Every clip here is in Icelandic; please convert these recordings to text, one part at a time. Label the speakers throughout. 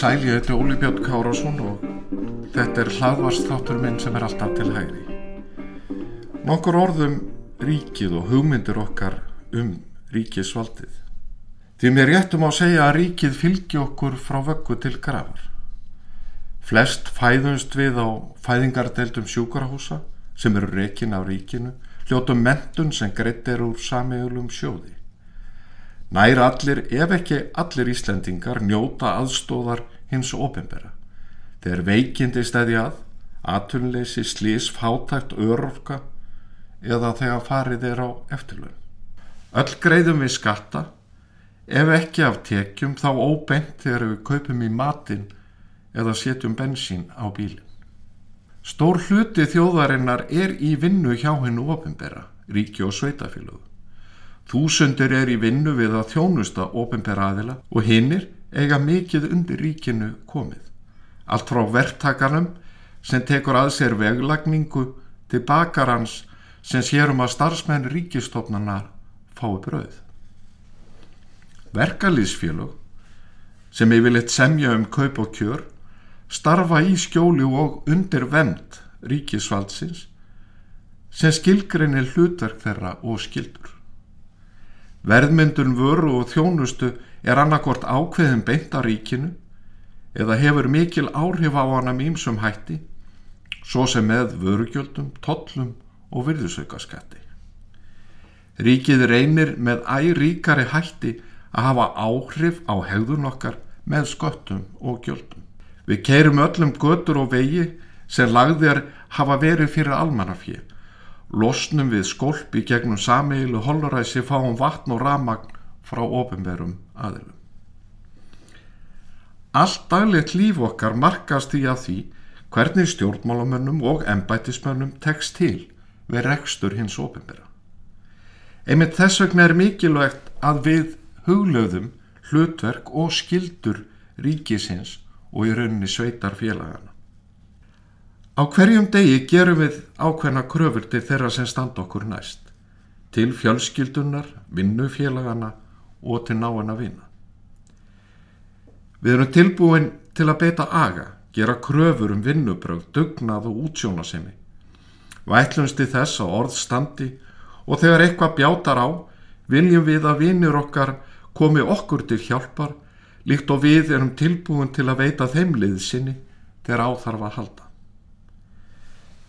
Speaker 1: Sæl, ég heiti Óli Björn Kárásson og þetta er hlaðvarsþáttur minn sem er alltaf til hægri. Nokkur orðum ríkið og hugmyndir okkar um ríkisvaldið. Því mér réttum á að segja að ríkið fylgi okkur frá vöggu til grafar. Flest fæðumst við á fæðingardeldum sjúkarahúsa sem eru rekin af ríkinu, hljótum mentun sem greitt er úr samiðulum sjóði. Nær allir, ef ekki allir Íslendingar, njóta aðstóðar hins ofinbera. Þeir veikindi stæði að, atunleysi, slís, fátækt, örorka eða þegar farið er á eftirlun. Öll greiðum við skatta, ef ekki af tekjum þá óbeint þegar við kaupum í matin eða setjum bensín á bílinn. Stór hluti þjóðarinnar er í vinnu hjá hennu ofinbera, ríki og sveitafélögu. Þúsundir er í vinnu við að þjónusta ofinbera aðila og hinnir eiga mikið undir ríkinu komið. Allt frá verktakarnum sem tekur að sér veglagningu til bakarans sem sérum að starfsmenn ríkistofnanar fái brauð. Verkalýsfélög sem yfirleitt semja um kaup og kjör starfa í skjóli og undir vend ríkisvaldsins sem skilgrinni hlutverk þeirra og skildur. Verðmyndun vöru og þjónustu er annarkort ákveðin beint á ríkinu eða hefur mikil áhrif á hana mýmsum hætti, svo sem með vörugjöldum, tollum og virðusaukaskatti. Ríkið reynir með æríkari hætti að hafa áhrif á hegðun okkar með sköttum og gjöldum. Við keirum öllum götur og vegi sem lagðir hafa verið fyrir almannafið losnum við skolp í gegnum sameilu holluræsi fáum vatn og ramagn frá ofinverum aðilum. Allt daglegt líf okkar markast í að því hvernig stjórnmálamönnum og embætismönnum tekst til við rekstur hins ofinvera. Einmitt þess vegna er mikilvægt að við huglöðum hlutverk og skildur ríkisins og í rauninni sveitar félagana. Á hverjum degi gerum við ákveðna kröfur til þeirra sem standa okkur næst, til fjölskyldunar, vinnufélagana og til náina vina. Við erum tilbúin til að beita aga, gera kröfur um vinnubröð, dugnað og útsjónasemi. Við ætlumst í þess að orð standi og þegar eitthvað bjátar á, viljum við að vinnur okkar komi okkur til hjálpar, líkt og við erum tilbúin til að veita þeim liðsinni þegar áþarf að halda.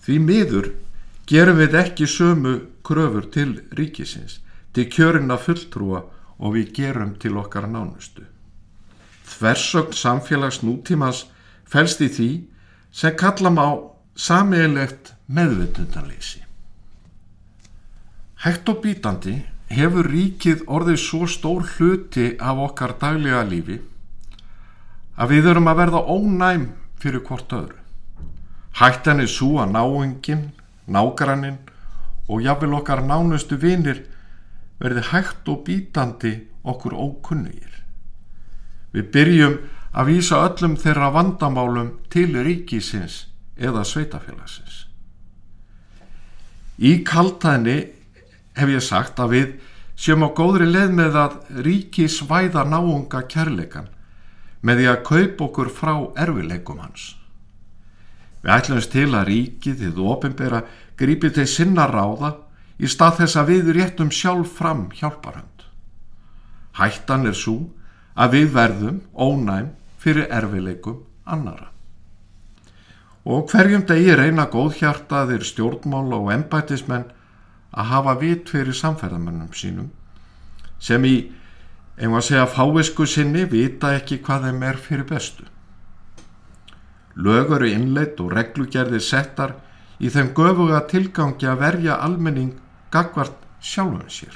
Speaker 1: Því miður gerum við ekki sömu kröfur til ríkisins, til kjörina fulltrúa og við gerum til okkar nánustu. Þversögn samfélags nútímas fælst í því sem kallam á samiðilegt meðvitundanleysi. Hægt og bítandi hefur ríkið orðið svo stór hluti af okkar daglega lífi að við erum að verða ónæm fyrir hvort öðru. Hættan er svo að náingin, nágrannin og jáfnvel okkar nánustu vinir verði hægt og bítandi okkur ókunnugir. Við byrjum að vísa öllum þeirra vandamálum til ríkisins eða sveitafélagsins. Í kaltæðinni hef ég sagt að við séum á góðri leið með að ríkisvæða náunga kærleikan með því að kaupa okkur frá erfileikum hans. Við ætlumst til að ríkið þið ofinbera grípið til sinna ráða í stað þess að við réttum sjálf fram hjálparhund. Hættan er svo að við verðum ónæm fyrir erfileikum annara. Og hverjum degi reyna góðhjartaðir stjórnmála og embætismenn að hafa vit fyrir samferðamennum sínum sem í, einhvað segja fáisku sinni, vita ekki hvað þeim er fyrir bestu. Lög eru innleitt og reglugerðir settar í þeim göfuga tilgangi að verja almenning gagvart sjálfum sér.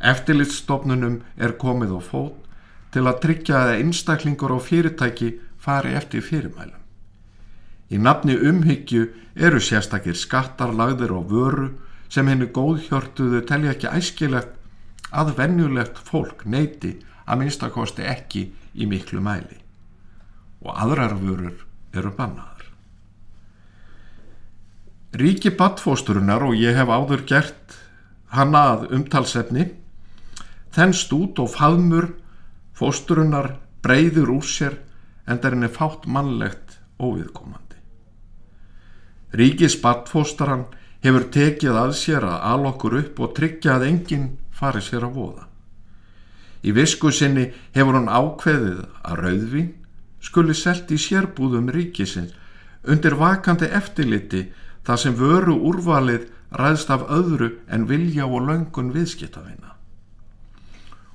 Speaker 1: Eftirlitstofnunum er komið á fót til að tryggja að einstaklingur og fyrirtæki fari eftir fyrirmælum. Í nafni umhyggju eru sérstakir skattar lagðir á vöru sem henni góðhjörtuðu telja ekki æskilegt að venjulegt fólk neyti að minnstakosti ekki í miklu mæli og aðrar vörur eru bannaðar. Ríki badfósturunar og ég hef áður gert hana að umtalsefni þennst út og faðmur fósturunar breyður úr sér en það er fátt mannlegt óviðkomandi. Ríkis badfóstaran hefur tekið að sér að alokkur upp og tryggja að enginn fari sér að voða. Í visku sinni hefur hann ákveðið að rauðvin skuli selt í sérbúðum ríkisins undir vakandi eftirliti þar sem vöru úrvalið ræðst af öðru en vilja og löngun viðskiptafina.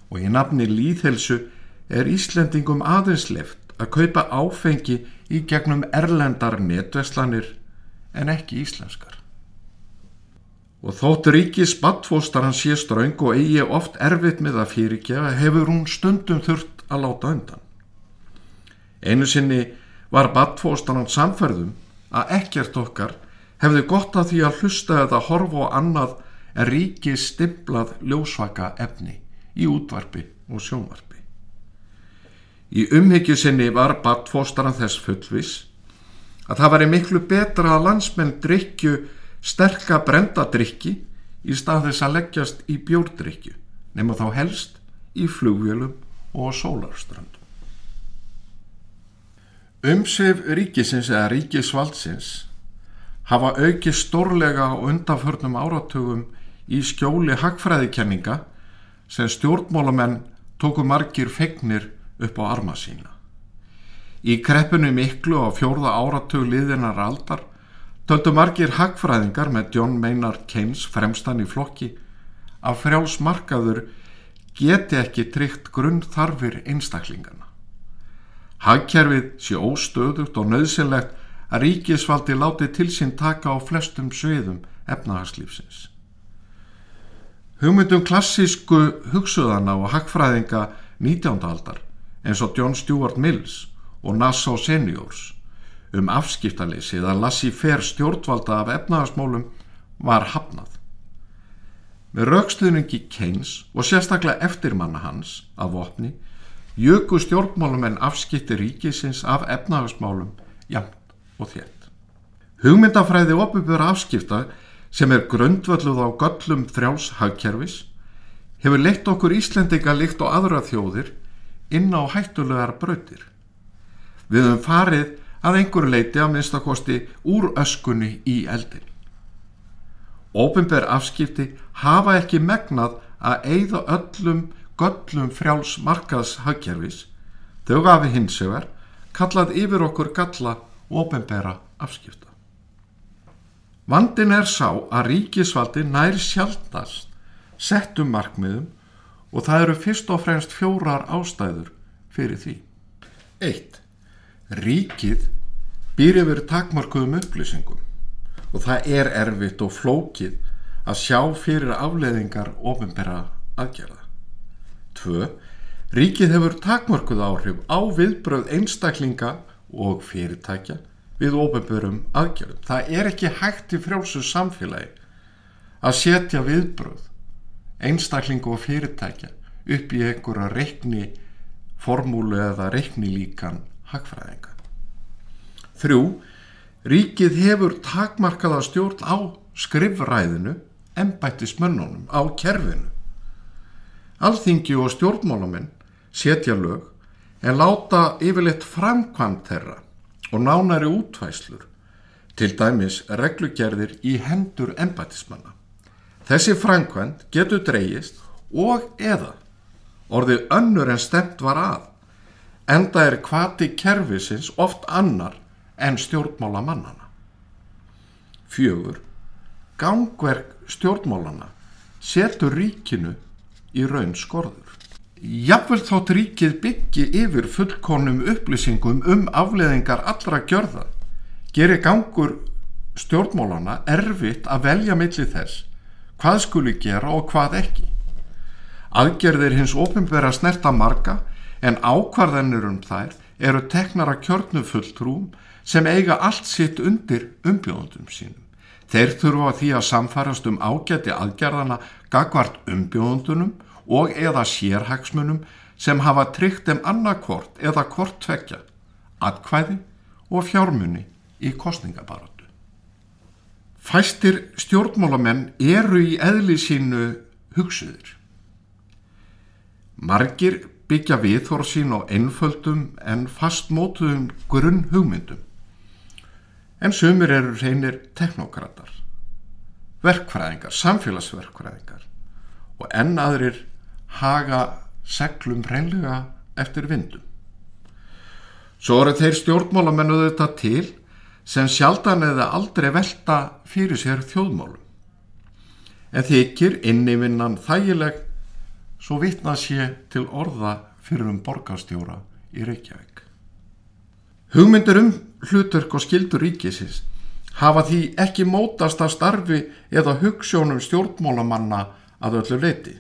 Speaker 1: Og í nafni líðhelsu er Íslendingum aðeinsleft að kaupa áfengi í gegnum erlendar netveslanir en ekki íslenskar. Og þótt ríkis badfóstar hann sé ströng og eigi oft erfitt með að fyrirgefa hefur hún stundum þurft að láta undan. Einu sinni var badfóstar hann samferðum að ekkert okkar hefði gott að því að hlusta eða horfa á annað en ríkis stimplað ljósvaka efni í útvarpi og sjónvarpi. Í umhyggju sinni var badfóstar hann þess fullvis að það væri miklu betra að landsmenn drikju sterka brendadrykki í stað þess að leggjast í bjórdrykju nema þá helst í flugvélum og sólarströndum. Umsif ríkisins eða ríkisvaldsins hafa auki stórlega á undanförnum áratugum í skjóli hagfræðikenninga sem stjórnmálamenn tóku margir fegnir upp á arma sína. Í kreppinu miklu á fjórða áratug liðinar aldar Töldu margir hagfræðingar með John Maynard Keynes fremstan í flokki að frjálsmarkaður geti ekki tryggt grunn þarfir einstaklingana. Hagkerfið sé óstöðugt og nöðsynlegt að ríkisvaldi láti til sín taka á flestum sviðum efnahagslífsins. Hugmyndum klassísku hugsuðana og hagfræðinga 19. aldar eins og John Stuart Mills og Nassau Seniors um afskiptaleysið að lassi fer stjórnvalda af efnagasmólum var hafnað. Með raukstuðningi Keynes og sérstaklega eftirmanna hans af vopni jöku stjórnmálum en afskipti ríkisins af efnagasmálum jæmt og þétt. Hugmyndafræði opubjöra afskipta sem er grundvölduð á göllum þrjáls hagkerfis hefur leitt okkur Íslendinga líkt og aðra þjóðir inn á hættulegar brautir. Við höfum farið að einhverju leiti að minnstakosti úr öskunni í eldin. Ópenber afskipti hafa ekki megnað að eigða öllum göllum frjáls markaðshagkerfis þau gafi hinsegar kallað yfir okkur galla ópenbera afskipta. Vandin er sá að ríkisvaldi nær sjálfnast settum markmiðum og það eru fyrst og fremst fjórar ástæður fyrir því. 1. Ríkið býr yfir takmarkuðum upplýsingum og það er erfitt og flókið að sjá fyrir afleðingar ofinbera aðgerða. 2. Ríkið hefur takmarkuð áhrif á viðbröð einstaklinga og fyrirtækja við ofinberum aðgerðum. Það er ekki hægt í frjálsu samfélagi að setja viðbröð einstaklingu og fyrirtækja upp í einhverja reikni formúlu eða reikni líkan hagfræðinga. Þrjú, ríkið hefur takmarkaða stjórn á skrifræðinu, embættismönnunum, á kerfinu. Alþingi og stjórnmálamenn setja lög en láta yfirleitt framkvæmt þeirra og nánari útvæslur, til dæmis reglugerðir í hendur embættismanna. Þessi framkvæmt getur dreyjist og eða orðið önnur en stemt var að, enda er kvati kerfisins oft annar en stjórnmála mannana. Fjögur, gangverk stjórnmálana setur ríkinu í raun skorður. Jafnvel þótt ríkið byggi yfir fullkonum upplýsingum um afleðingar allra gjörða gerir gangur stjórnmálana erfitt að velja millir þess hvað skuli gera og hvað ekki. Aðgerðir hins ofinbæra snerta marga en ákvarðanir um þær eru teknar að kjörnu fulltrúum sem eiga allt sitt undir umbjóðundum sínum. Þeir þurfa því að samfarast um ágæti aðgerðana gagvart umbjóðundunum og eða sérhagsmunum sem hafa tryggt þeim annarkvort eða hvort tvekja, atkvæði og fjármunni í kostningabaratu. Fæstir stjórnmálamenn eru í eðli sínu hugsuður. Margir byggja viðhór sín á einföldum en fastmótuðum grunn hugmyndum. En sumir eru reynir teknokratar, verkfræðingar, samfélagsverkfræðingar og enn aðrir haga seglum reynlega eftir vindum. Svo eru þeir stjórnmálamennuðu þetta til sem sjaldan eða aldrei velta fyrir sér þjóðmálum. En þykir innivinnan þægileg svo vitna sé til orða fyrir um borgarstjóra í Reykjavík. Hugmyndur um hlutverk og skildur ríkisins hafa því ekki mótast af starfi eða hugssjónum stjórnmálamanna að öllu leiti.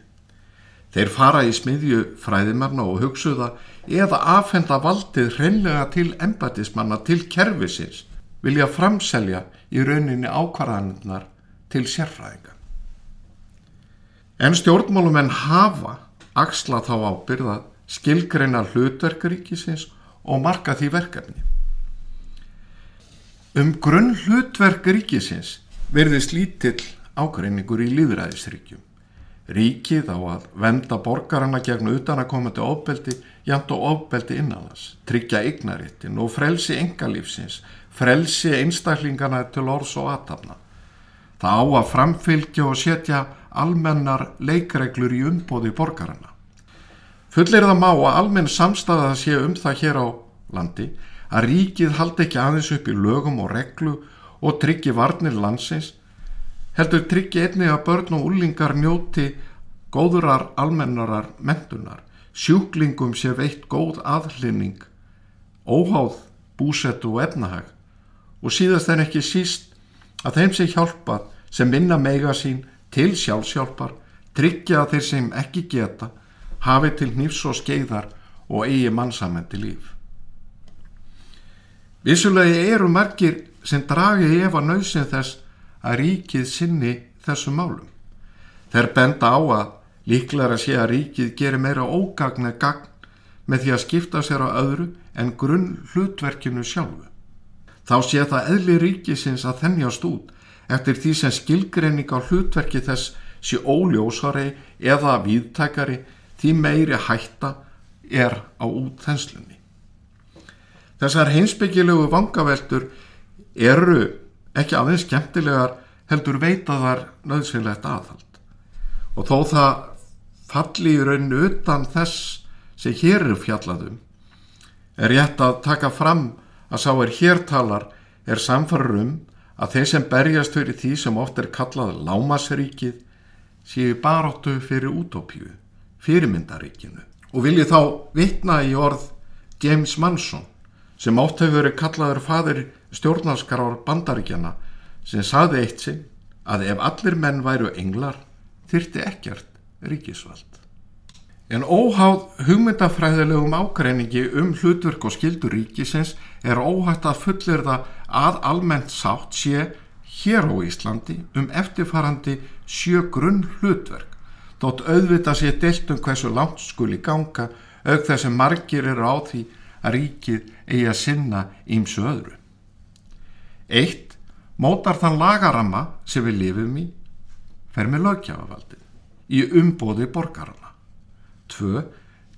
Speaker 1: Þeir fara í smiðju fræðimarna og hugsuða eða afhenda valdið hreinlega til embatismanna til kervisins vilja framselja í rauninni ákvarðaninnar til sérfræðinga. En stjórnmálumenn hafa axla þá ábyrða skilgreina hlutverkaríkisins og marka því verkefni. Um grunn hlutverkaríkisins verðist lítill ágreiningur í líðræðisríkjum. Ríkið á að venda borgarana gegn utanakomandi ofbeldi jæmt og ofbeldi innanlas, tryggja eignarittin og frelsi engalífsins, frelsi einstaklingana til orðs og aðtapna. Það á að framfylgja og setja almennar leikreglur í umbóði borgarana. Fullir það má að almenn samstæða það sé um það hér á landi að ríkið haldi ekki aðeins upp í lögum og reglu og tryggi varnir landsins heldur tryggi einnig að börn og úlingar njóti góðurar almennarar mentunar, sjúklingum sé veitt góð aðlinning, óháð, búsettu og efnahag og síðast en ekki síst að þeim sé hjálpað sem minna meiga sín til sjálfsjálpar, tryggja að þeir sem ekki geta hafi til nýfs og skeiðar og eigi mannsamandi líf. Vissulegi eru margir sem dragi efa nöysin þess að ríkið sinni þessum málum. Þeir benda á að líklar að sé að ríkið gerir meira ógagn eða gagn með því að skipta sér á öðru en grunn hlutverkinu sjálfu. Þá sé það eðli ríkisins að þennjast út eftir því sem skilgreining á hlutverki þess sé óljósari eða viðtækari því meiri hætta er á útþenslunni. Þessar heimsbyggilegu vangaveltur eru ekki aðeins skemmtilegar heldur veitaðar nöðsynlegt aðhald og þó það falli í rauninu utan þess sem hér eru fjallaðum er rétt að taka fram að sá er hértalar er samfarrar um að þeir sem berjast fyrir því sem oft er kallað lámasríkið séu baróttu fyrir útópíu, fyrirmyndaríkinu og vilji þá vitna í orð James Manson sem oft hefur verið kallaður fadir stjórnarskarar bandaríkjana sem saði eitt sinn að ef allir menn væru englar þyrti ekkert ríkisvald. En óháð hugmyndafræðilegum ágreiningi um hlutverk og skildur ríkisins er óhætt að fullirða að almennt sátt sé hér á Íslandi um eftirfarandi sjö grunn hlutverk þótt auðvita sé deilt um hversu langt skuli ganga auk þess að margir eru á því að ríkið eigi að sinna ímsu öðru. Eitt, mótar þann lagaramma sem við lifum í, fer með lögjafavaldin í umbóði borgarana. Tvö,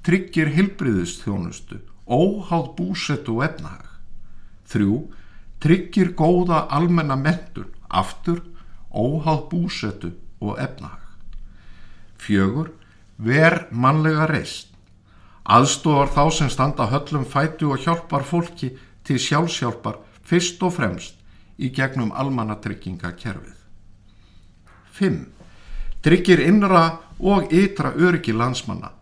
Speaker 1: tryggir hilbriðustjónustu, óháð búsettu og efnahag. Þrjú, tryggir góða almenna mentun, aftur, óháð búsettu og efnahag. Fjögur, ver mannlega reist, aðstofar þá sem standa höllum fætu og hjálpar fólki til sjálfsjálpar fyrst og fremst í gegnum almannatryggingakerfið. 5. Tryggir innra og ytra öryggi landsmanna.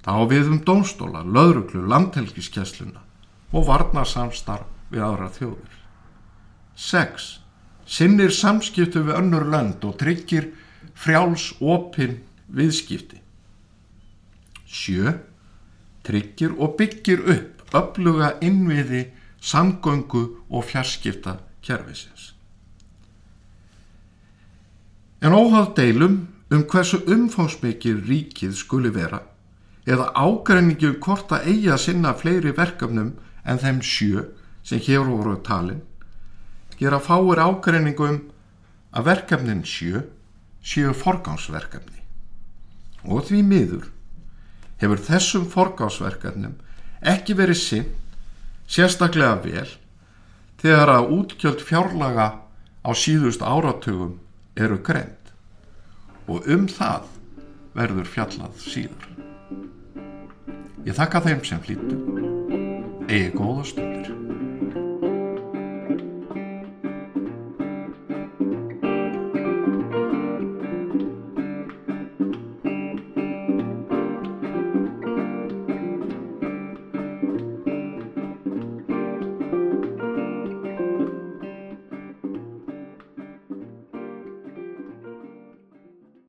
Speaker 1: Þá við um dónstóla, löðruglu, landhelgiskessluna og varnarsamstarf við aðra þjóður. 6. Sinnir samskiptu við önnur lönd og tryggir frjáls opinn viðskipti. 7. Tryggir og byggir upp öfluga innviði samgöngu og fjarskipta kervisins. En óhald deilum um hversu umfómsmikið ríkið skuli vera eða ágreiningi um hvort að eigi að sinna fleiri verkefnum en þeim sjö sem hér voru talin gera fáir ágreiningu um að verkefnin sjö séu forgánsverkefni og því miður hefur þessum forgánsverkefnum ekki verið sinn sérstaklega vel þegar að útgjöld fjárlaga á síðust áratugum eru greint og um það verður fjallað síður. Ég þakka þeim sem hlýttu, eigi góða stund.